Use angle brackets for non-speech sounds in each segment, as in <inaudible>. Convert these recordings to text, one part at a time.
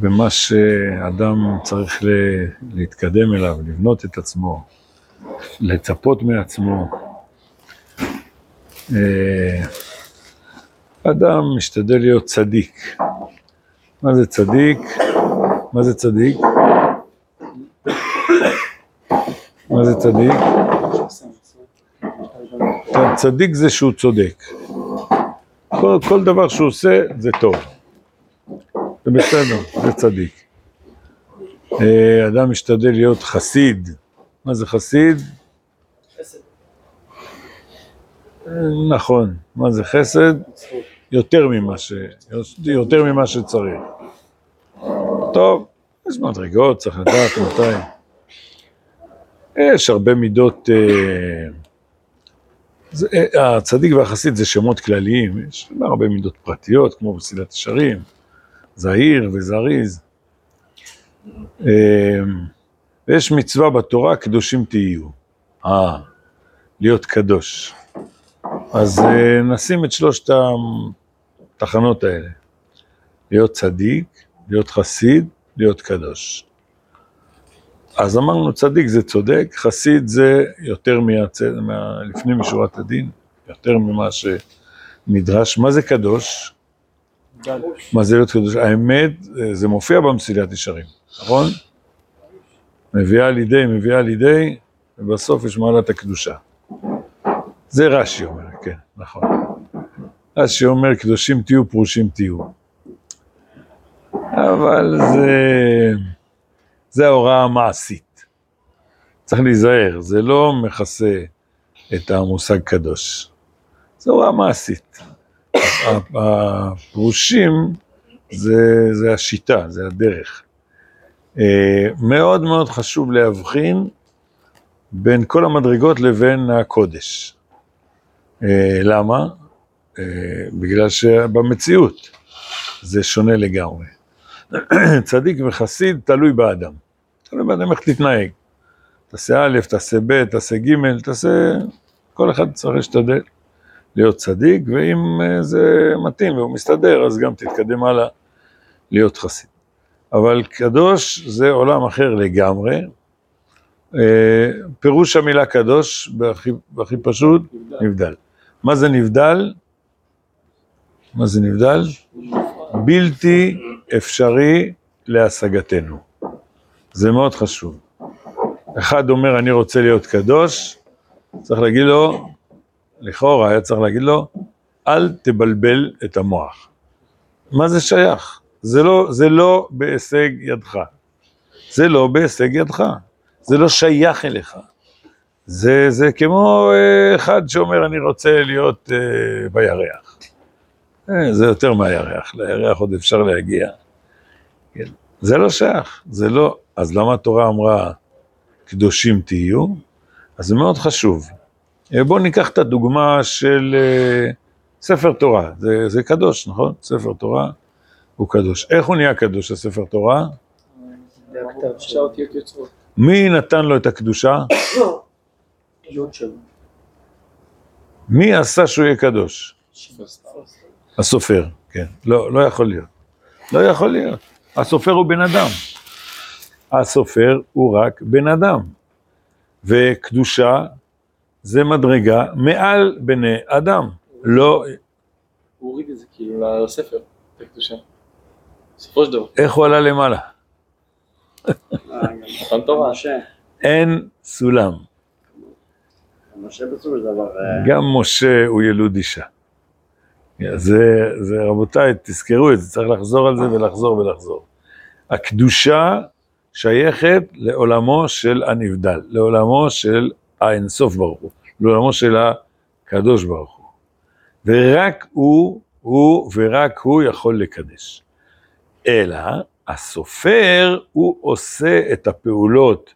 במה שאדם צריך להתקדם אליו, לבנות את עצמו, לצפות מעצמו. אה, אדם משתדל להיות צדיק. מה זה צדיק? מה זה צדיק? מה זה צדיק? צדיק זה שהוא צודק. כל, כל דבר שהוא עושה זה טוב. זה בסדר, זה צדיק. אה, אדם משתדל להיות חסיד. מה זה חסיד? אה, נכון. מה זה חסד? יותר ממה, ש... יותר ממה שצריך. טוב, יש מדרגות, צריך לדעת מתי. יש הרבה מידות... אה, זה, הצדיק והחסיד זה שמות כלליים, יש הרבה מידות פרטיות, כמו מסילת ישרים, זהיר וזריז. אה, ויש מצווה בתורה, קדושים תהיו. אה, להיות קדוש. אז אה, נשים את שלושת התחנות האלה. להיות צדיק, להיות חסיד, להיות קדוש. אז אמרנו צדיק זה צודק, חסיד זה יותר מהצ... מה... משורת הדין, יותר ממה שנדרש. מה זה קדוש? מה זה להיות קדוש? האמת, זה מופיע במסילת ישרים, נכון? מביאה לידי, מביאה לידי, ובסוף יש מעלת הקדושה. זה רש"י אומר, כן, נכון. רש"י אומר, קדושים תהיו, פרושים תהיו. אבל זה... זה ההוראה המעשית. צריך להיזהר, זה לא מכסה את המושג קדוש. זו הוראה מעשית. הפרושים זה, זה השיטה, זה הדרך. אה, מאוד מאוד חשוב להבחין בין כל המדרגות לבין הקודש. אה, למה? אה, בגלל שבמציאות זה שונה לגמרי. <clears throat> צדיק וחסיד תלוי באדם. תלוי באדם איך תתנהג. תעשה א', תעשה ב', תעשה ג', תעשה... כל אחד צריך להשתדל להיות צדיק, ואם אה, זה מתאים והוא מסתדר, אז גם תתקדם הלאה להיות חסיד. אבל קדוש זה עולם אחר לגמרי. אה, פירוש המילה קדוש, בהכי, בהכי פשוט, נבדל. מה זה נבדל? מה זה נבדל? בלתי אפשרי להשגתנו. זה מאוד חשוב. אחד אומר, אני רוצה להיות קדוש, צריך להגיד לו, לכאורה היה צריך להגיד לו, אל תבלבל את המוח. מה זה שייך? זה לא, זה לא בהישג ידך. זה לא בהישג ידך. זה לא שייך אליך. זה, זה כמו אה, אחד שאומר, אני רוצה להיות אה, בירח. אה, זה יותר מהירח, לירח עוד אפשר להגיע. כן. זה לא שייך, זה לא... אז למה התורה אמרה, קדושים תהיו? אז זה מאוד חשוב. אה, בואו ניקח את הדוגמה של אה, ספר תורה, זה, זה קדוש, נכון? ספר תורה הוא קדוש. איך הוא נהיה קדוש, הספר תורה? מי נתן לו את הקדושה? מי עשה שהוא יהיה קדוש? הסופר, כן. לא, לא יכול להיות. לא יכול להיות. הסופר הוא בן אדם. הסופר הוא רק בן אדם. וקדושה זה מדרגה מעל בני אדם. לא... הוא הוריד את זה כאילו לספר, את הקדושה. בסופו של דבר. איך הוא עלה למעלה? תורה. אין סולם. אה, גם משה הוא ילוד אישה. זה, זה, רבותיי, תזכרו את זה, צריך לחזור על זה ולחזור ולחזור. הקדושה שייכת לעולמו של הנבדל, לעולמו של האינסוף ברוך הוא, לעולמו של הקדוש ברוך הוא. ורק הוא, הוא ורק הוא יכול לקדש. אלא הסופר, הוא עושה את הפעולות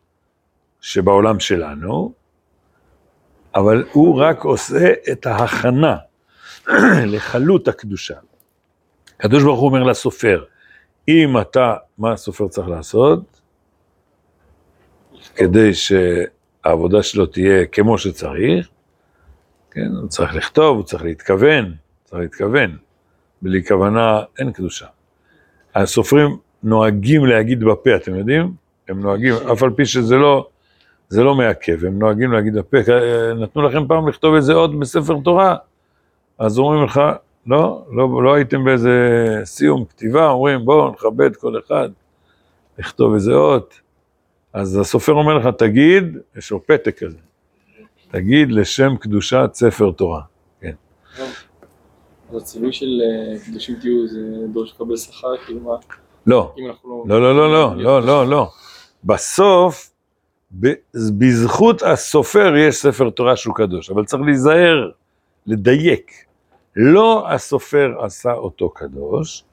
שבעולם שלנו, אבל הוא רק עושה את ההכנה <clears throat> לחלות הקדושה. הקדוש ברוך הוא אומר לסופר, אם אתה, מה הסופר צריך לעשות? כדי שהעבודה שלו תהיה כמו שצריך, כן, הוא צריך לכתוב, הוא צריך להתכוון, צריך להתכוון. בלי כוונה אין קדושה. הסופרים נוהגים להגיד בפה, אתם יודעים? הם נוהגים, אף על פי שזה לא, זה לא מעכב, הם נוהגים להגיד בפה. אה, נתנו לכם פעם לכתוב איזה אות בספר תורה, אז אומרים לך, לא, לא, לא הייתם באיזה סיום כתיבה, אומרים בואו נכבד כל אחד, לכתוב איזה אות. אז הסופר אומר לך, תגיד, יש לו פתק כזה, תגיד לשם קדושת ספר תורה. אז הציווי של אה, קדושים תהיו זה דורש לקבל שכר, כאילו מה, לא, אנחנו לא, לא, לא, לא, לא, לא, לא. בסוף, בזכות הסופר יש ספר תורה שהוא קדוש, אבל צריך להיזהר, לדייק. לא הסופר עשה אותו קדוש,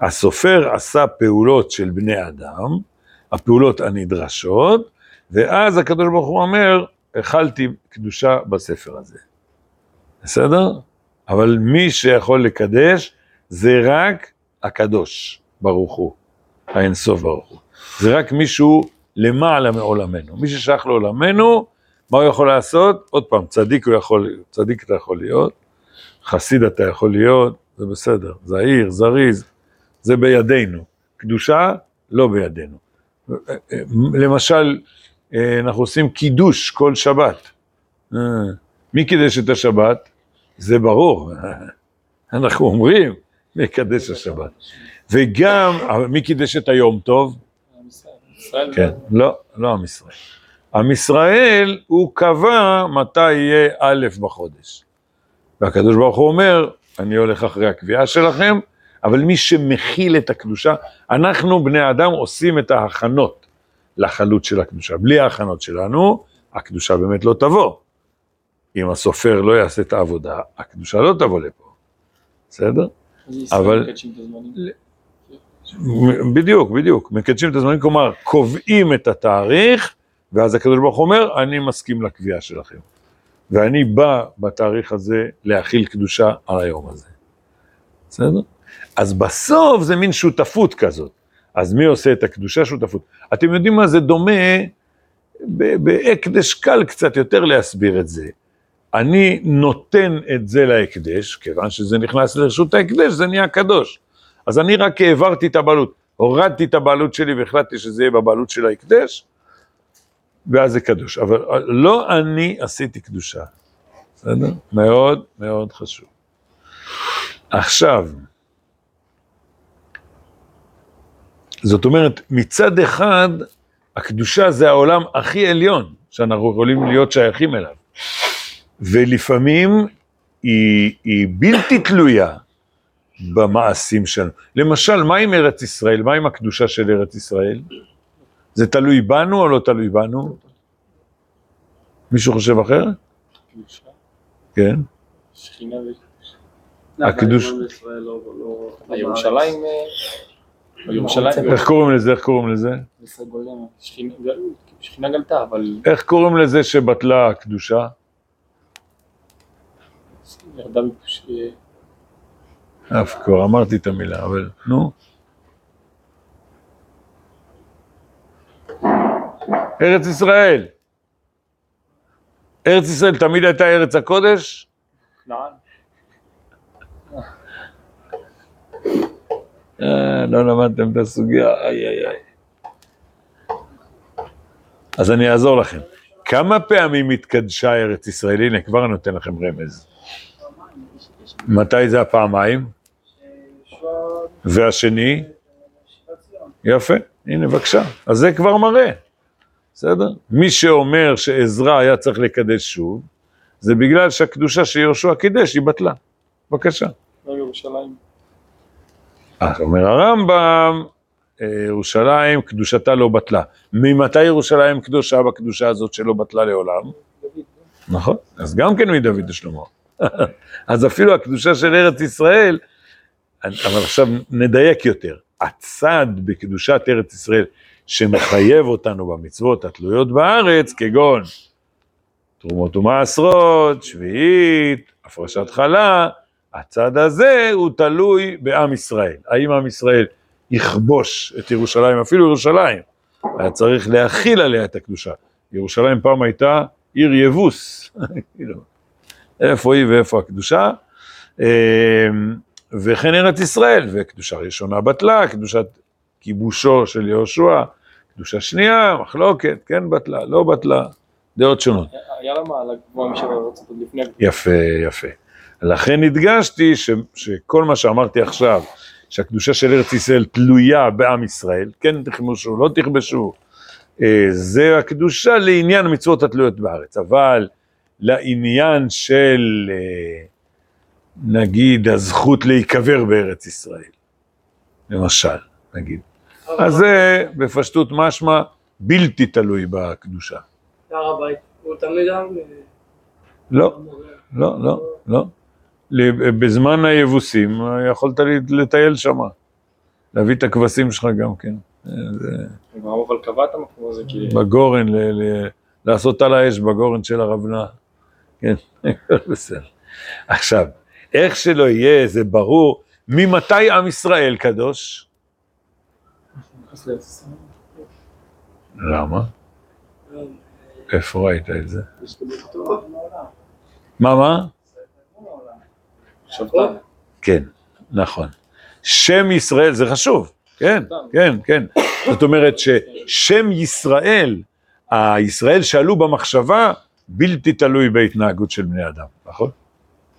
הסופר עשה פעולות של בני אדם, הפעולות הנדרשות, ואז הקדוש ברוך הוא אומר, החלתי קדושה בספר הזה. בסדר? אבל מי שיכול לקדש זה רק הקדוש ברוך הוא, האינסוף ברוך הוא. זה רק מישהו למעלה מעולמנו. מי ששייך לעולמנו, מה הוא יכול לעשות? עוד פעם, צדיק הוא יכול, צדיק אתה יכול להיות, חסיד אתה יכול להיות, זה בסדר, זהיר, זריז, זה בידינו. קדושה, לא בידינו. למשל, אנחנו עושים קידוש כל שבת. אה, מי קידש את השבת? זה ברור, <laughs> אנחנו אומרים, מקדש השבת. וגם, מי קידש את היום טוב? ישראל כן, לא, לא עם ישראל. עם ישראל, הוא קבע מתי יהיה א' בחודש. והקדוש ברוך הוא אומר, אני הולך אחרי הקביעה שלכם, אבל מי שמכיל את הקדושה, אנחנו בני אדם עושים את ההכנות לחלות של הקדושה. בלי ההכנות שלנו, הקדושה באמת לא תבוא. אם הסופר לא יעשה את העבודה, הקדושה לא תבוא לפה, בסדר? אבל-. בדיוק, בדיוק. מקדשים את הזמנים, כלומר, קובעים את התאריך, ואז הקדוש ברוך הוא אומר, אני מסכים לקביעה שלכם. ואני בא בתאריך הזה להכיל קדושה על היום הזה. בסדר? אז בסוף זה מין שותפות כזאת. אז מי עושה את הקדושה? שותפות. אתם יודעים מה זה דומה? בהקדש קל קצת יותר להסביר את זה. אני נותן את זה להקדש, כיוון שזה נכנס לרשות ההקדש, זה נהיה קדוש. אז אני רק העברתי את הבעלות, הורדתי את הבעלות שלי והחלטתי שזה יהיה בבעלות של ההקדש, ואז זה קדוש. אבל לא אני עשיתי קדושה, בסדר? מאוד מאוד חשוב. עכשיו, זאת אומרת, מצד אחד, הקדושה זה העולם הכי עליון שאנחנו יכולים להיות שייכים אליו. ולפעמים היא, היא בלתי תלויה במעשים שלנו. למשל, מה עם ארץ ישראל? מה עם הקדושה של ארץ ישראל? זה תלוי בנו או לא תלוי בנו? קדושה אחר? קדושה, כן. הקדוש- עם ישראל לא- לא- לא הירושלים, אה, ירושלים, איך קוראים לזה? איך קוראים לזה? שכינה גלתה, אבל איך קוראים לזה שבטלה הקדושה? ירדה מפוש... אה, אף כבר אמרתי את המילה, אבל נו. ארץ ישראל. ארץ ישראל תמיד הייתה ארץ הקודש? כנען. אה, לא למדתם את הסוגיה, איי איי איי. אז אני אעזור לכם. כמה פעמים התקדשה ארץ ישראל? הנה, כבר אני נותן לכם רמז. מתי זה הפעמיים? והשני? יפה, הנה בבקשה. אז זה כבר מראה, בסדר? מי שאומר שעזרא היה צריך לקדש שוב, זה בגלל שהקדושה שיהושע קידש היא בטלה. בבקשה. לא ירושלים. אז אומר הרמב"ם, אה, ירושלים קדושתה לא בטלה. ממתי ירושלים קדושה בקדושה הזאת שלא בטלה לעולם? נכון, אז גם כן מדוד לשלמה. <laughs> אז אפילו הקדושה של ארץ ישראל, אבל עכשיו נדייק יותר, הצד בקדושת ארץ ישראל שמחייב אותנו במצוות התלויות בארץ, כגון תרומות ומעשרות, שביעית, הפרשת חלה, הצד הזה הוא תלוי בעם ישראל. האם עם ישראל יכבוש את ירושלים, אפילו ירושלים, היה צריך להכיל עליה את הקדושה. ירושלים פעם הייתה עיר יבוס, <laughs> איפה היא ואיפה הקדושה, אה, וכן ארץ ישראל, וקדושה ראשונה בטלה, קדושת כיבושו של יהושע, קדושה שנייה, מחלוקת, כן בטלה, לא בטלה, דעות שונות. היה לה מעלה גבוהה משל ארצות עוד לפני. יפה, יפה. לכן הדגשתי ש, שכל מה שאמרתי עכשיו, שהקדושה של ארץ ישראל תלויה בעם ישראל, כן תכבשו, לא תכבשו, אה, זה הקדושה לעניין המצוות התלויות בארץ, אבל לעניין של אה, נגיד הזכות להיקבר בארץ ישראל, למשל, נגיד. אז זה בפשטות משמע בלתי תלוי בקדושה. הר הבית, הוא תמיד גם... אה, לא, לא, לא, לא. בזמן היבוסים יכולת לטייל שם, להביא את הכבשים שלך גם כן. אבל קבע את המקום הזה כי... בגורן, לעשות על האש בגורן של הרב נע. כן, <laughs> בסדר. עכשיו, איך שלא יהיה, זה ברור, ממתי עם ישראל קדוש? למה? איפה ראית את זה? מה, מה? כן, נכון. שם ישראל, זה חשוב, כן, כן, כן. זאת אומרת ששם ישראל, הישראל שעלו במחשבה, בלתי תלוי בהתנהגות של בני אדם, נכון?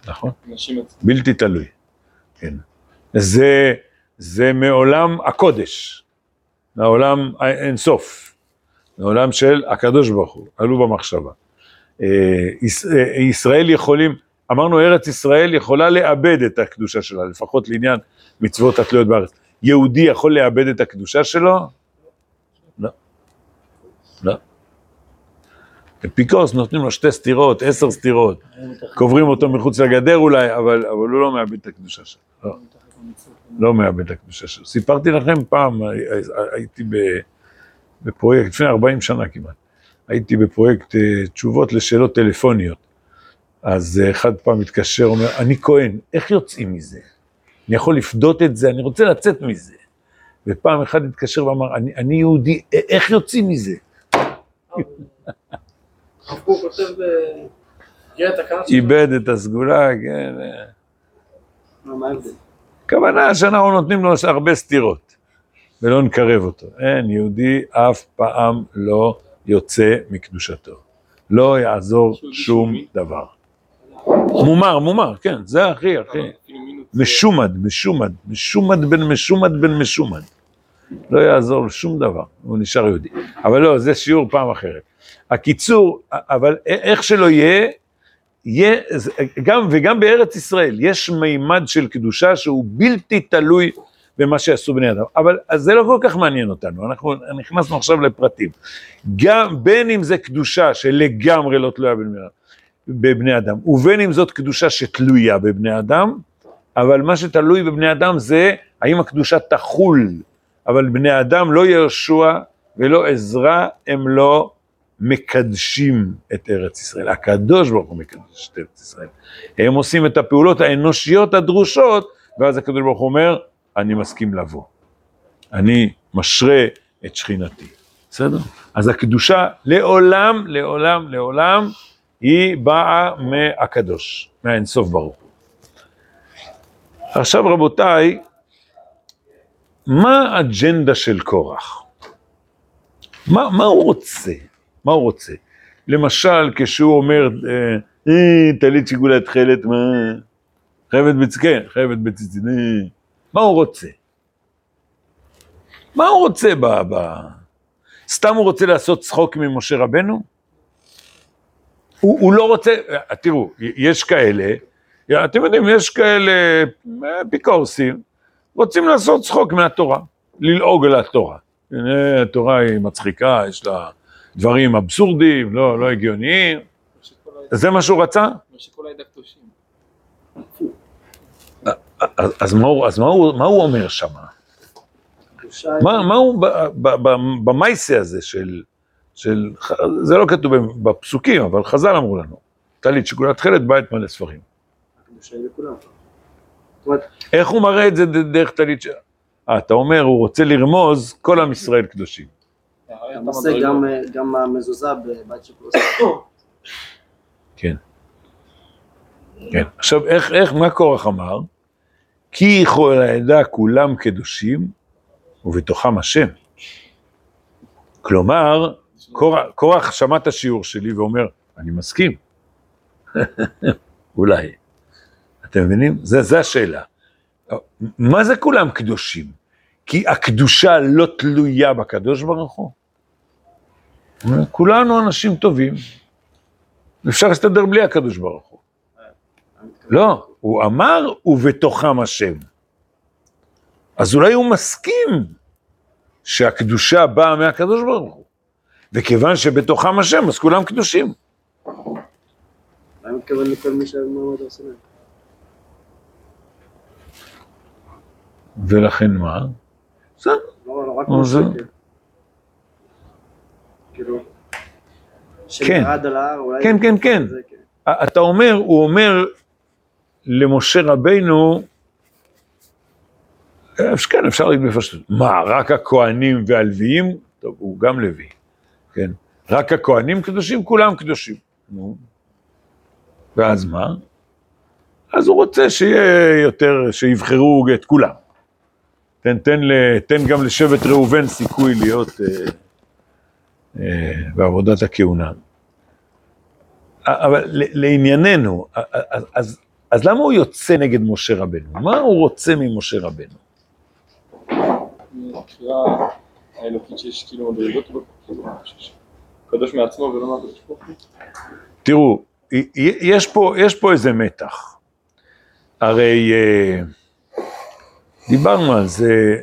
נכון? בלתי תלוי, כן. זה, זה מעולם הקודש, מעולם האינסוף, מעולם של הקדוש ברוך הוא, עלו במחשבה. אה, אה, ישראל יכולים, אמרנו ארץ ישראל יכולה לאבד את הקדושה שלה, לפחות לעניין מצוות התלויות בארץ. יהודי יכול לאבד את הקדושה שלו? לא. לא. אפיקוס נותנים לו שתי סטירות, עשר סטירות, קוברים אותו מחוץ לגדר אולי, אבל, אבל הוא לא מאבד את הקדושה שלו. לא. לא מאבד את הקדושה שלו. סיפרתי לכם פעם, הי- הייתי בפרויקט, לפני 40 שנה כמעט, הייתי בפרויקט אה, תשובות לשאלות טלפוניות. אז אה, אחד פעם מתקשר, אומר, אני כהן, איך יוצאים מזה? אני יכול לפדות את זה, אני רוצה לצאת מזה. ופעם אחד התקשר ואמר, אני, אני יהודי, איך יוצאים מזה? הרב קוק כותב... אה. איבד את הסגולה, כן. אה. מה מה ההבדל? הכוונה שאנחנו נותנים לו הרבה סתירות, ולא נקרב אותו. אין, יהודי אף פעם לא יוצא מקדושתו. לא יעזור שום דבר. מומר, מומר, כן, זה הכי, הכי. מינות. משומד, משומד, משומד בן משומד בן משומד. לא יעזור שום דבר, הוא נשאר יהודי. אבל לא, זה שיעור פעם אחרת. הקיצור, אבל איך שלא יהיה, יהיה, גם, וגם בארץ ישראל, יש מימד של קדושה שהוא בלתי תלוי במה שעשו בני אדם. אבל אז זה לא כל כך מעניין אותנו, אנחנו נכנסנו עכשיו לפרטים. גם, בין אם זה קדושה שלגמרי לא תלויה בבני אדם, בבני אדם, ובין אם זאת קדושה שתלויה בבני אדם, אבל מה שתלוי בבני אדם זה האם הקדושה תחול, אבל בני אדם לא יהושע ולא עזרא הם לא מקדשים את ארץ ישראל. הקדוש ברוך הוא מקדש את ארץ ישראל. הם עושים את הפעולות האנושיות הדרושות, ואז הקדוש ברוך הוא אומר, אני מסכים לבוא. אני משרה את שכינתי. בסדר? אז הקדושה לעולם, לעולם, לעולם, היא באה מהקדוש, מהאינסוף ברוך הוא. עכשיו רבותיי, מה האג'נדה של קורח? מה, מה הוא רוצה? מה הוא רוצה? למשל, כשהוא אומר, אה, אה, טלית שיגולה תכלת, מה? חייבת בצקן, חייבת בציצין, אה. מה הוא רוצה? מה הוא רוצה. ב... סתם הוא רוצה לעשות צחוק ממשה רבנו? הוא, הוא לא רוצה, אה, תראו, יש כאלה, אתם יודעים, יש כאלה אה, אפיקורסים, רוצים לעשות צחוק מהתורה, ללעוג על התורה. הנה, התורה היא מצחיקה, יש לה דברים אבסורדיים, לא, לא הגיוניים. זה מה שהוא רצה? אז, מה, הוא, אז מה, הוא, מה הוא אומר שם? מה, מה הוא במייסה הזה של, של, זה לא כתוב בפסוקים, אבל חז"ל אמרו לנו, טלית שכולה תכלת בית מלא ספרים. איך הוא מראה את זה דרך טלית. אה, אתה אומר, הוא רוצה לרמוז, כל עם ישראל קדושים. למעשה. גם, אה, גם המזוזה בבית של כולוסי. כן. כן. עכשיו, איך, איך, מה קורח אמר? כי כל העדה כולם קדושים, ובתוכם השם. כלומר, קורח- שמע את השיעור שלי ואומר, אני מסכים. <laughs> אולי. אתם מבינים? זה, זה השאלה. מה זה כולם קדושים? כי הקדושה לא תלויה בקדוש ברוך הוא. כולנו אנשים טובים, אפשר להסתדר בלי הקדוש ברוך הוא. לא, הוא אמר, ובתוכם השם. אז אולי הוא מסכים שהקדושה באה מהקדוש ברוך הוא. וכיוון שבתוכם השם, אז כולם קדושים. אני מתכוון לכל מי שמעמד הר סיני. ולכן מה? בסדר. לא, לא, רק משה, כן. כאילו, שירד על ההר, אולי... כן, כן, כן. זה, כן. אתה אומר, הוא אומר למשה רבנו, אה, כן, אפשר להגיד בפשטות, מה, רק הכהנים והלוויים? טוב, הוא גם לוי, כן? רק הכהנים קדושים? כולם קדושים. נו. ואז מה? אז הוא רוצה שיהיה יותר, שיבחרו את כולם. תן, תן, תן גם לשבט ראובן סיכוי להיות אה, אה, בעבודת הכהונה. אבל לענייננו, אז, אז, אז למה הוא יוצא נגד משה רבנו? מה הוא רוצה ממשה רבנו? האלוקית שיש כאילו מדרגות שיש קדוש מעצמו ולא מהקדוש ברוך הוא. תראו, יש פה, יש פה איזה מתח. הרי אה, דיברנו על זה,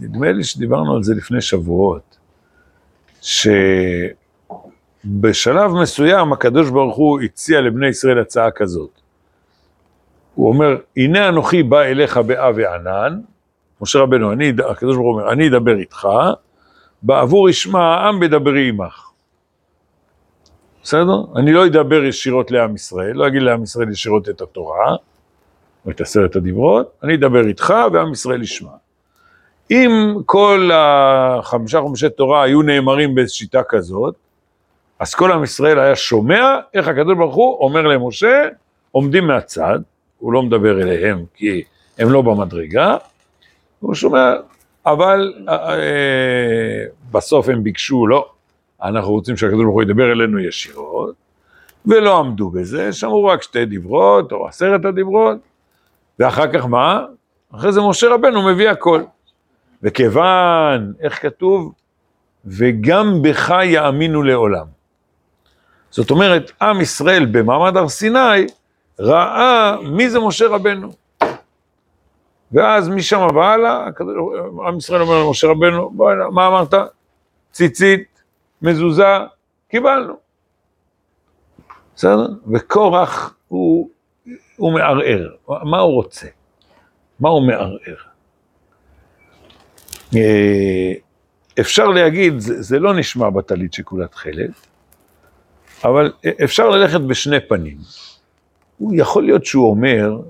נדמה לי שדיברנו על זה לפני שבועות, שבשלב מסוים הקדוש ברוך הוא הציע לבני ישראל הצעה כזאת. הוא אומר, הנה אנוכי בא אליך באה וענן, משה רבנו, אני, הקדוש ברוך הוא אומר, אני אדבר איתך, בעבור ישמע העם בדברי עמך. בסדר? אני לא אדבר ישירות לעם ישראל, לא אגיד לעם ישראל ישירות את התורה, או את עשרת הדיברות, אני אדבר איתך ועם ישראל ישמע. אם כל החמישה חומשי תורה היו נאמרים בשיטה כזאת, אז כל עם ישראל היה שומע איך הקדוש ברוך הוא אומר למשה, עומדים מהצד, הוא לא מדבר אליהם כי הם לא במדרגה, הוא שומע, אבל אה, אה, בסוף הם ביקשו, לא, אנחנו רוצים שהקדוש ברוך הוא ידבר אלינו ישירות, ולא עמדו בזה, שמעו רק שתי דברות, או עשרת הדברות, ואחר כך מה? אחרי זה משה רבנו מביא הכל. וכיוון, איך כתוב? וגם בך יאמינו לעולם. זאת אומרת, עם ישראל במעמד הר סיני ראה מי זה משה רבנו. ואז משם והלאה, עם ישראל אומר למשה רבנו, בוא הנה, מה אמרת? ציצית, מזוזה, קיבלנו. בסדר? וקורח הוא, הוא מערער. מה הוא רוצה? מה הוא מערער? אה, אפשר להגיד, זה, זה לא נשמע בטלית שכולה תכלת, אבל אפשר ללכת בשני פנים. הוא יכול להיות שהוא אומר,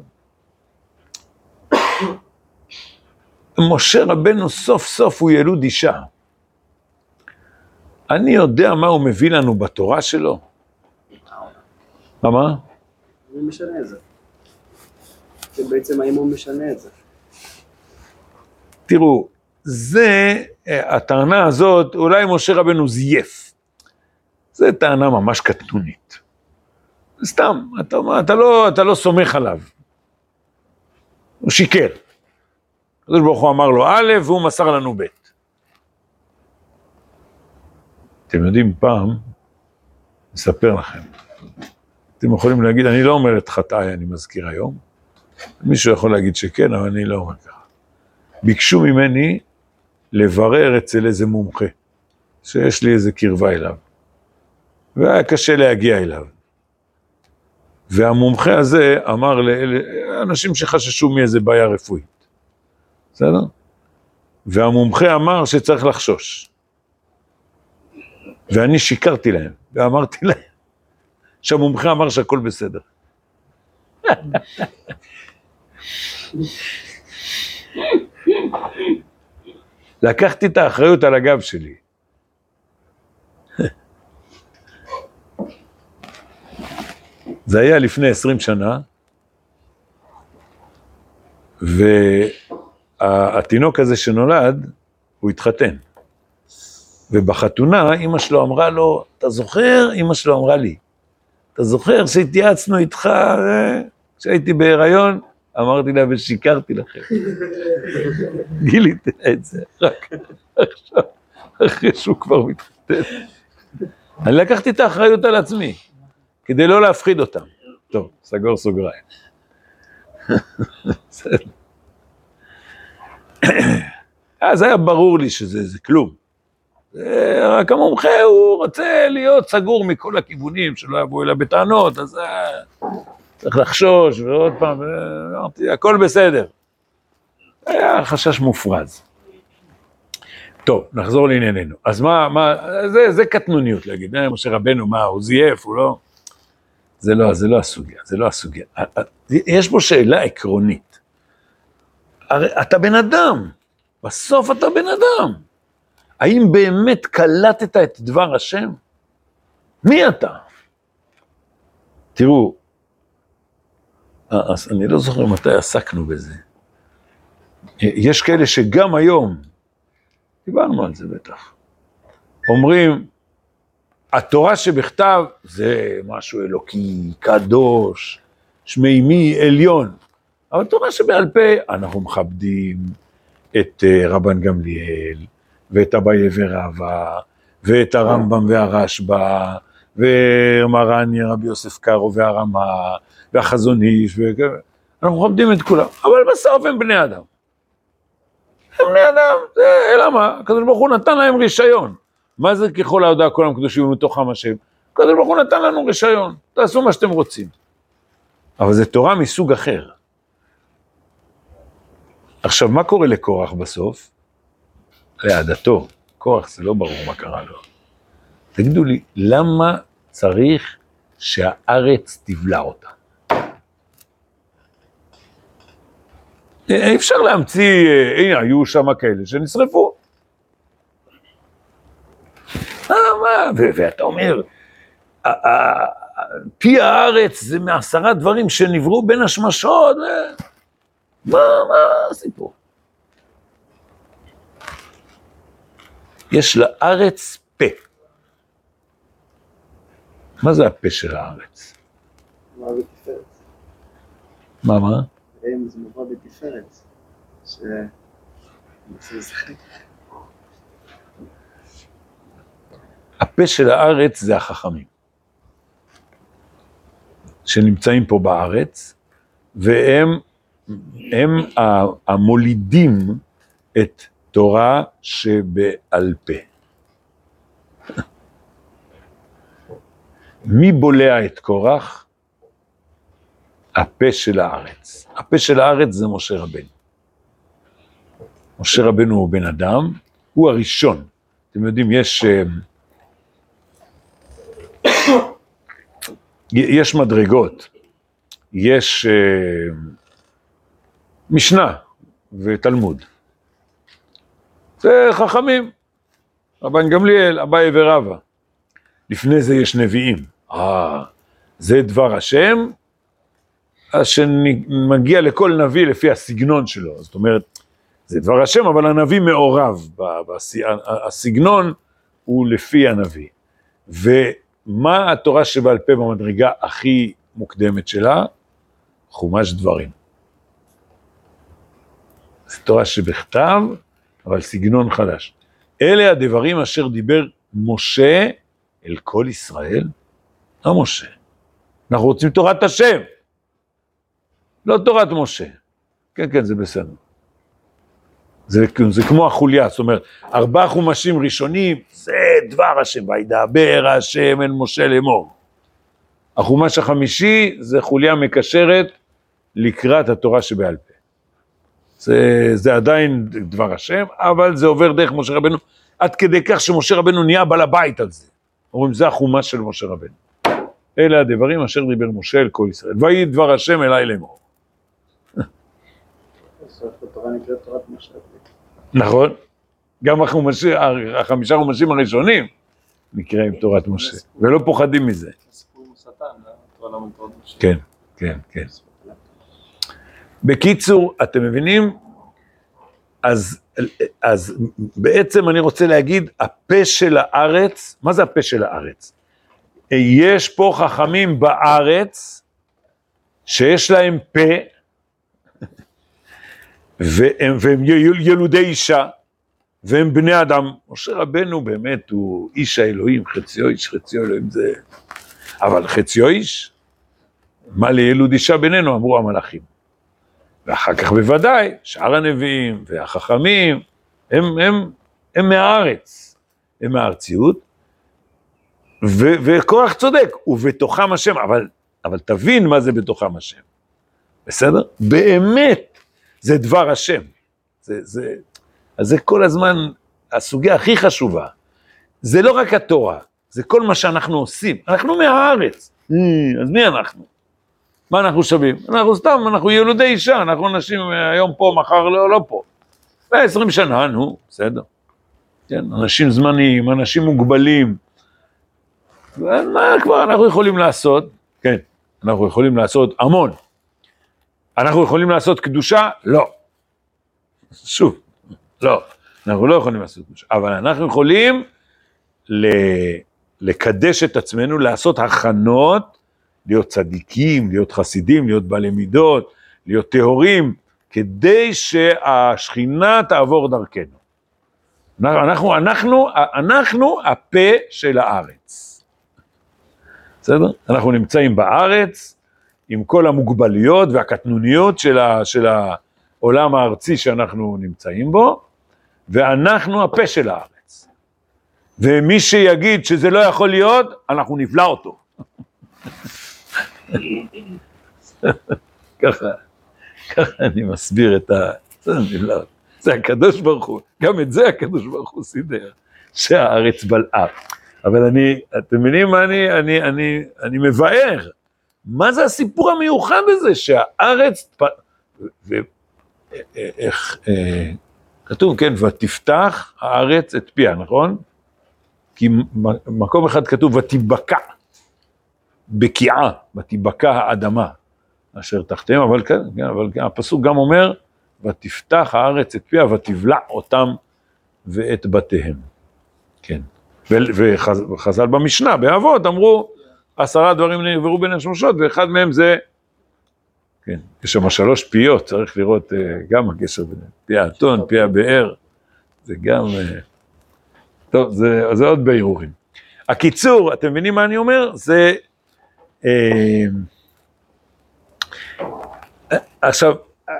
משה רבנו סוף סוף הוא ילוד אישה. אני יודע מה הוא מביא לנו בתורה שלו. מה, מה? מי משנה את זה? זה בעצם האם הוא משנה את זה? תראו, זה, אה, הטענה הזאת, אולי משה רבנו זייף. זו טענה ממש קטנונית. סתם, אתה, אתה, לא, אתה לא סומך עליו. הוא שיקר. הקדוש ברוך הוא אמר לו א', והוא מסר לנו ב'. אתם יודעים, פעם, אספר לכם, אתם יכולים להגיד, אני לא אומר את חטאי, אני מזכיר היום. מישהו יכול להגיד שכן, אבל אני לא אומר ככה. ביקשו ממני לברר אצל איזה מומחה, שיש לי איזה קרבה אליו. והיה קשה להגיע אליו. והמומחה הזה אמר לאנשים שחששו מאיזה בעיה רפואית, בסדר? והמומחה אמר שצריך לחשוש. ואני שיקרתי להם, ואמרתי <laughs> להם שהמומחה אמר שהכל בסדר. <laughs> לקחתי את האחריות על הגב שלי. <laughs> זה היה לפני עשרים שנה, והתינוק הזה שנולד, הוא התחתן. ובחתונה אימא שלו אמרה לו, אתה זוכר? אימא שלו אמרה לי, אתה זוכר שהתייעצנו איתך אה, כשהייתי בהיריון? אמרתי לה, ושיקרתי לכם. <laughs> גיליתי את זה רק עכשיו, אחרי שהוא כבר מתחתן. אני לקחתי את האחריות על עצמי, כדי לא להפחיד אותם. טוב, סגור סוגריים. <laughs> בסדר. <coughs> אז היה ברור לי שזה זה כלום. זה- רק המומחה, הוא רוצה להיות סגור מכל הכיוונים, שלא יבואו אליו בטענות, אז אה, צריך לחשוש, ועוד פעם, אה, אמרתי, הכל בסדר. היה חשש מופרז. טוב, נחזור לענייננו. אז מה, מה, זה, זה קטנוניות להגיד, אה, משה רבנו, מה, הוא זייף, הוא לא... זה לא, זה לא הסוגיה, זה לא הסוגיה. אה, אה, יש פה שאלה עקרונית. הרי אתה בן אדם, בסוף אתה בן אדם. האם באמת קלטת את דבר השם? מי אתה? תראו, אה, אז אני לא זוכר מתי עסקנו בזה. יש כאלה שגם היום, דיברנו על זה בטח, אומרים, התורה שבכתב זה משהו אלוקי, קדוש, שמימי, עליון. אבל תורה שבעל פה, אנחנו מכבדים את אה, רבן גמליאל, ואת אביי ורבא, ואת הרמב"ם והרשב"א, ומרן רבי יוסף קארו והרמה, והחזון איש, וכאלה. אנחנו מכבדים את כולם, אבל בסוף הם בני אדם. הם בני אדם, זה, למה? הקדוש ברוך הוא נתן להם רישיון. מה זה ככל ההודעה כל הקדושים ומתוכם השם? הקדוש ברוך הוא נתן לנו רישיון, תעשו מה שאתם רוצים. אבל זו תורה מסוג אחר. עכשיו, מה קורה לקורח בסוף? להעדתו. קורח, זה לא ברור מה קרה לו. תגידו לי, למה צריך שהארץ תבלע אותה? אי אפשר להמציא, אה, הנה, היו שם כאלה שנשרפו. אה, מה, ו- ואתה אומר, פי הארץ זה מעשרה דברים שנבראו בין השמשות, ו- מה, מה הסיפור? יש לארץ פה. מה זה הפה של הארץ? מה בתפארת? מה, מה? זה מובא בתפארת. ש... הפה של הארץ זה החכמים. שנמצאים פה בארץ, והם הם המולידים את תורה שבעל פה. מי בולע את קורח? הפה של הארץ. הפה של הארץ זה משה רבנו. משה רבנו הוא בן אדם, הוא הראשון. אתם יודעים, יש... אה, <coughs> יש מדרגות, יש אה, משנה ותלמוד. זה חכמים, רבן גמליאל, אביי ורבא. לפני זה יש נביאים. אה, זה דבר השם, אז שמגיע לכל נביא לפי הסגנון שלו. זאת אומרת, זה דבר השם, אבל הנביא מעורב, הסגנון הוא לפי הנביא. ומה התורה שבעל פה במדרגה הכי מוקדמת שלה? חומש דברים. זו תורה שבכתב, אבל סגנון חדש. אלה הדברים אשר דיבר משה אל כל ישראל, לא משה. אנחנו רוצים תורת השם, לא תורת משה. כן, כן, זה בסדר. זה, זה כמו החוליה, זאת אומרת, ארבעה חומשים ראשונים, זה דבר השם, וידבר השם אל משה לאמור. החומש החמישי זה חוליה מקשרת לקראת התורה שבעל פה. זה, זה עדיין דבר השם, אבל זה עובר דרך משה רבנו, עד כדי כך שמשה רבנו נהיה בעל הבית על זה. אומרים, זה החומש של משה רבנו. אלה הדברים אשר דיבר משה אל כל ישראל. ויהי דבר השם אליי לאמור. נכון? גם החומשים, החמישה חומשים הראשונים נקראים תורת משה, ולא פוחדים מזה. תורת משה. כן, כן, כן. בקיצור, אתם מבינים? אז, אז בעצם אני רוצה להגיד, הפה של הארץ, מה זה הפה של הארץ? יש פה חכמים בארץ שיש להם פה, והם, והם יל- ילודי אישה, והם בני אדם. משה רבנו באמת הוא איש האלוהים, חציו איש, חציו אלוהים זה... אבל חציו איש, מה לילוד אישה בינינו, אמרו המלאכים. ואחר כך בוודאי, שאר הנביאים והחכמים, הם, הם, הם מהארץ, הם מהארציות, ו- וקורח צודק, ובתוכם השם, אבל, אבל תבין מה זה בתוכם השם, בסדר? באמת, זה דבר השם. זה, זה, אז זה כל הזמן הסוגיה הכי חשובה. זה לא רק התורה, זה כל מה שאנחנו עושים. אנחנו מהארץ, אה, אז מי אנחנו? מה אנחנו שווים? אנחנו סתם, אנחנו ילודי אישה, אנחנו אנשים אה, היום פה, מחר לא, לא פה. 120 שנה, נו, בסדר. כן, אנשים זמניים, אנשים מוגבלים. מה כבר אנחנו יכולים לעשות? כן, אנחנו יכולים לעשות המון. אנחנו יכולים לעשות קדושה? לא. שוב, לא, אנחנו לא יכולים לעשות קדושה, אבל אנחנו יכולים ל- לקדש את עצמנו, לעשות הכנות, להיות צדיקים, להיות חסידים, להיות בעלי מידות, להיות טהורים, כדי שהשכינה תעבור דרכנו. אנחנו, אנחנו, אנחנו הפה של הארץ. בסדר? אנחנו נמצאים בארץ עם כל המוגבלויות והקטנוניות של, ה, של העולם הארצי שאנחנו נמצאים בו, ואנחנו הפה של הארץ. ומי שיגיד שזה לא יכול להיות, אנחנו נבלע אותו. <laughs> ככה, ככה אני מסביר את ה... זה הקדוש ברוך הוא, גם את זה הקדוש ברוך הוא סידר, שהארץ בלעה. אבל אני, אתם מבינים מה אני, אני, אני, אני מבאר? מה זה הסיפור המיוחד הזה שהארץ, פ... ו... איך, אה, כתוב, כן, ותפתח הארץ את פיה, נכון? כי מקום אחד כתוב, ותיבקע, בקיעה, ותיבקע האדמה, אשר תחתיהם, אבל כן, כן, אבל כן, הפסוק גם אומר, ותפתח הארץ את פיה, ותבלע אותם ואת בתיהם. כן. וחז"ל במשנה, באבות, אמרו, עשרה דברים נעברו בין השמשות, ואחד מהם זה, כן, יש שם שלוש פיות, צריך לראות אה, גם הקשר ביניהם, פי האתון, פי הבאר, זה גם, אה, טוב, זה, זה עוד בהרהורים. הקיצור, אתם מבינים מה אני אומר? זה, עכשיו,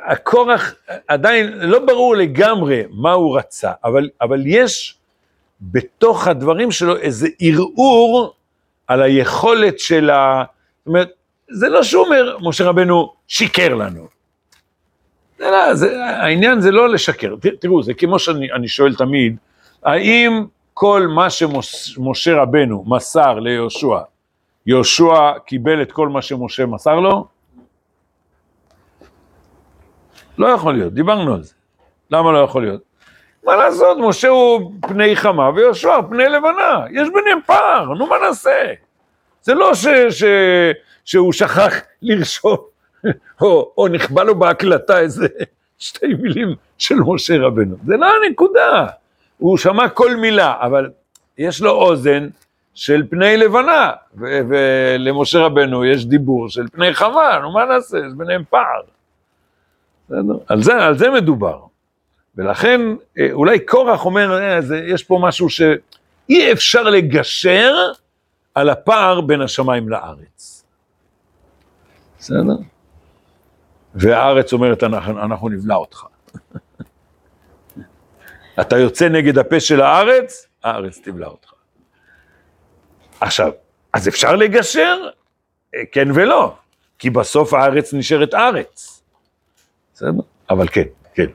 הקורח עדיין לא ברור לגמרי מה הוא רצה, אבל, אבל יש בתוך הדברים שלו איזה ערעור על היכולת של ה... זאת אומרת, זה לא שהוא אומר, משה רבנו שיקר לנו. זה לא, זה, העניין זה לא לשקר. ת- תראו, זה כמו שאני אני שואל תמיד, האם כל מה שמשה רבנו מסר ליהושע, יהושע קיבל את כל מה שמשה מסר לו? לא יכול להיות, דיברנו על זה. למה לא יכול להיות? מה לעשות, משה הוא פני חמה ויהושע פני לבנה, יש ביניהם פער, נו מה נעשה? זה לא ש, ש, שהוא שכח לרשום, <laughs> או, או נכבה לו בהקלטה איזה <laughs> שתי מילים של משה רבנו, זה לא הנקודה, הוא שמע כל מילה, אבל יש לו אוזן של פני לבנה, ולמשה רבנו יש דיבור של פני חמה, נו מה נעשה, יש ביניהם פער. על זה, על זה מדובר. ולכן אה, אולי קורח אומר, אה, זה, יש פה משהו שאי אפשר לגשר על הפער בין השמיים לארץ. בסדר? והארץ אומרת, אנחנו, אנחנו נבלע אותך. <laughs> אתה יוצא נגד הפה של הארץ, הארץ תבלע אותך. עכשיו, אז אפשר לגשר? אה, כן ולא, כי בסוף הארץ נשארת ארץ. בסדר? אבל כן, כן.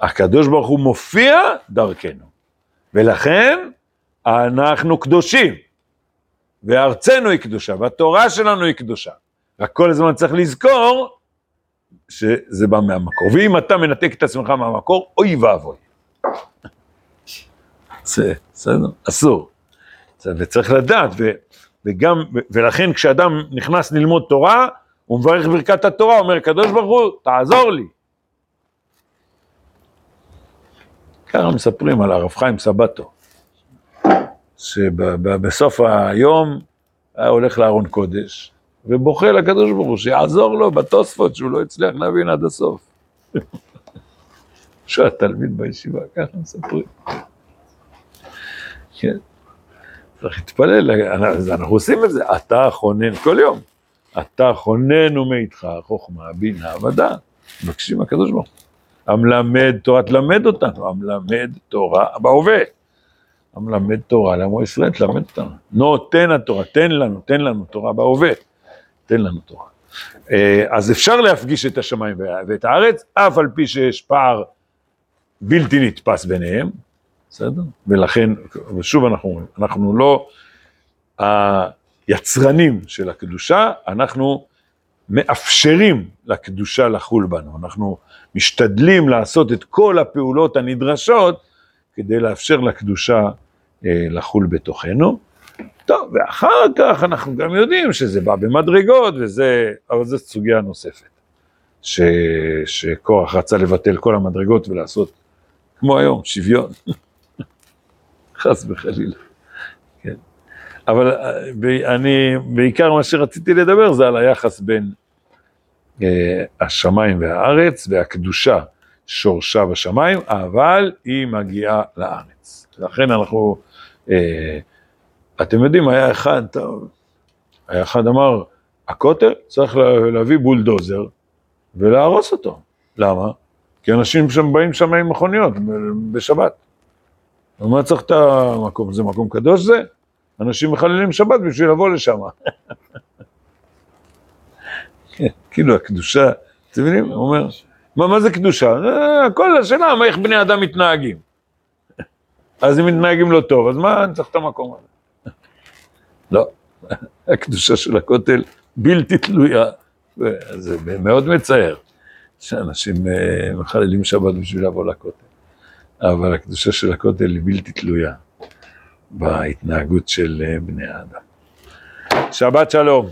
הקדוש ברוך הוא מופיע דרכנו, ולכן אנחנו קדושים, וארצנו היא קדושה, והתורה שלנו היא קדושה. רק כל הזמן צריך לזכור שזה בא מהמקור. ואם אתה מנתק את עצמך מהמקור, אוי ואבוי. <laughs> בסדר? אסור. וצריך לדעת, ו, וגם, ולכן כשאדם נכנס ללמוד תורה, הוא מברך ברכת התורה, אומר, קדוש ברוך הוא, תעזור לי. ככה מספרים על הרב חיים סבטו, שבסוף היום היה הולך לארון קודש, ובוכה לקדוש ברוך הוא שיעזור לו בתוספות שהוא לא הצליח להבין עד הסוף. <laughs> שהוא התלמיד בישיבה, ככה מספרים. כן. צריך להתפלל, אנחנו עושים את זה, אתה חונן כל יום. אתה חונן ומאיתך חוכמה, בינה ודעת. מבקשים מהקדוש ברוך הוא. המלמד תורה, תלמד אותנו, המלמד תורה בהווה. המלמד תורה לעמו ישראל, תלמד אותנו. נותן התורה, תן לנו, תן לנו תורה בהווה. תן לנו תורה. אה, אז אפשר להפגיש את השמיים ואת הארץ, אף על פי שיש פער בלתי נתפס ביניהם, בסדר? ולכן, ושוב אנחנו אומרים, אנחנו לא היצרנים של הקדושה, אנחנו מאפשרים לקדושה לחול בנו, אנחנו משתדלים לעשות את כל הפעולות הנדרשות כדי לאפשר לקדושה אה, לחול בתוכנו. טוב, ואחר כך אנחנו גם יודעים שזה בא במדרגות, וזה, אבל זו סוגיה נוספת, ש, שקורח רצה לבטל כל המדרגות ולעשות, כמו היום, שוויון. חס וחלילה. כן. אבל אה, אני, בעיקר מה שרציתי לדבר זה על היחס בין אה, השמיים והארץ, והקדושה שורשה בשמיים, אבל היא מגיעה לארץ. לכן אנחנו, אה, אתם יודעים, היה אחד, היה אחד אמר, הכותל צריך להביא בולדוזר ולהרוס אותו. למה? כי אנשים שם באים שם עם מכוניות בשבת. ומה צריך את המקום? זה מקום קדוש זה? אנשים מחללים שבת בשביל לבוא לשם. <laughs> כאילו הקדושה, אתם מבינים? הוא אומר, מה, מה זה קדושה? כל השאלה, מה, איך בני אדם מתנהגים. אז אם מתנהגים לא טוב, אז מה, אני צריך את המקום הזה. <laughs> לא, <laughs> הקדושה של הכותל בלתי תלויה, זה מאוד מצער שאנשים אה, מחללים שבת בשביל לבוא לכותל. אבל הקדושה של הכותל היא בלתי תלויה בהתנהגות של אה, בני האדם. שבת שלום.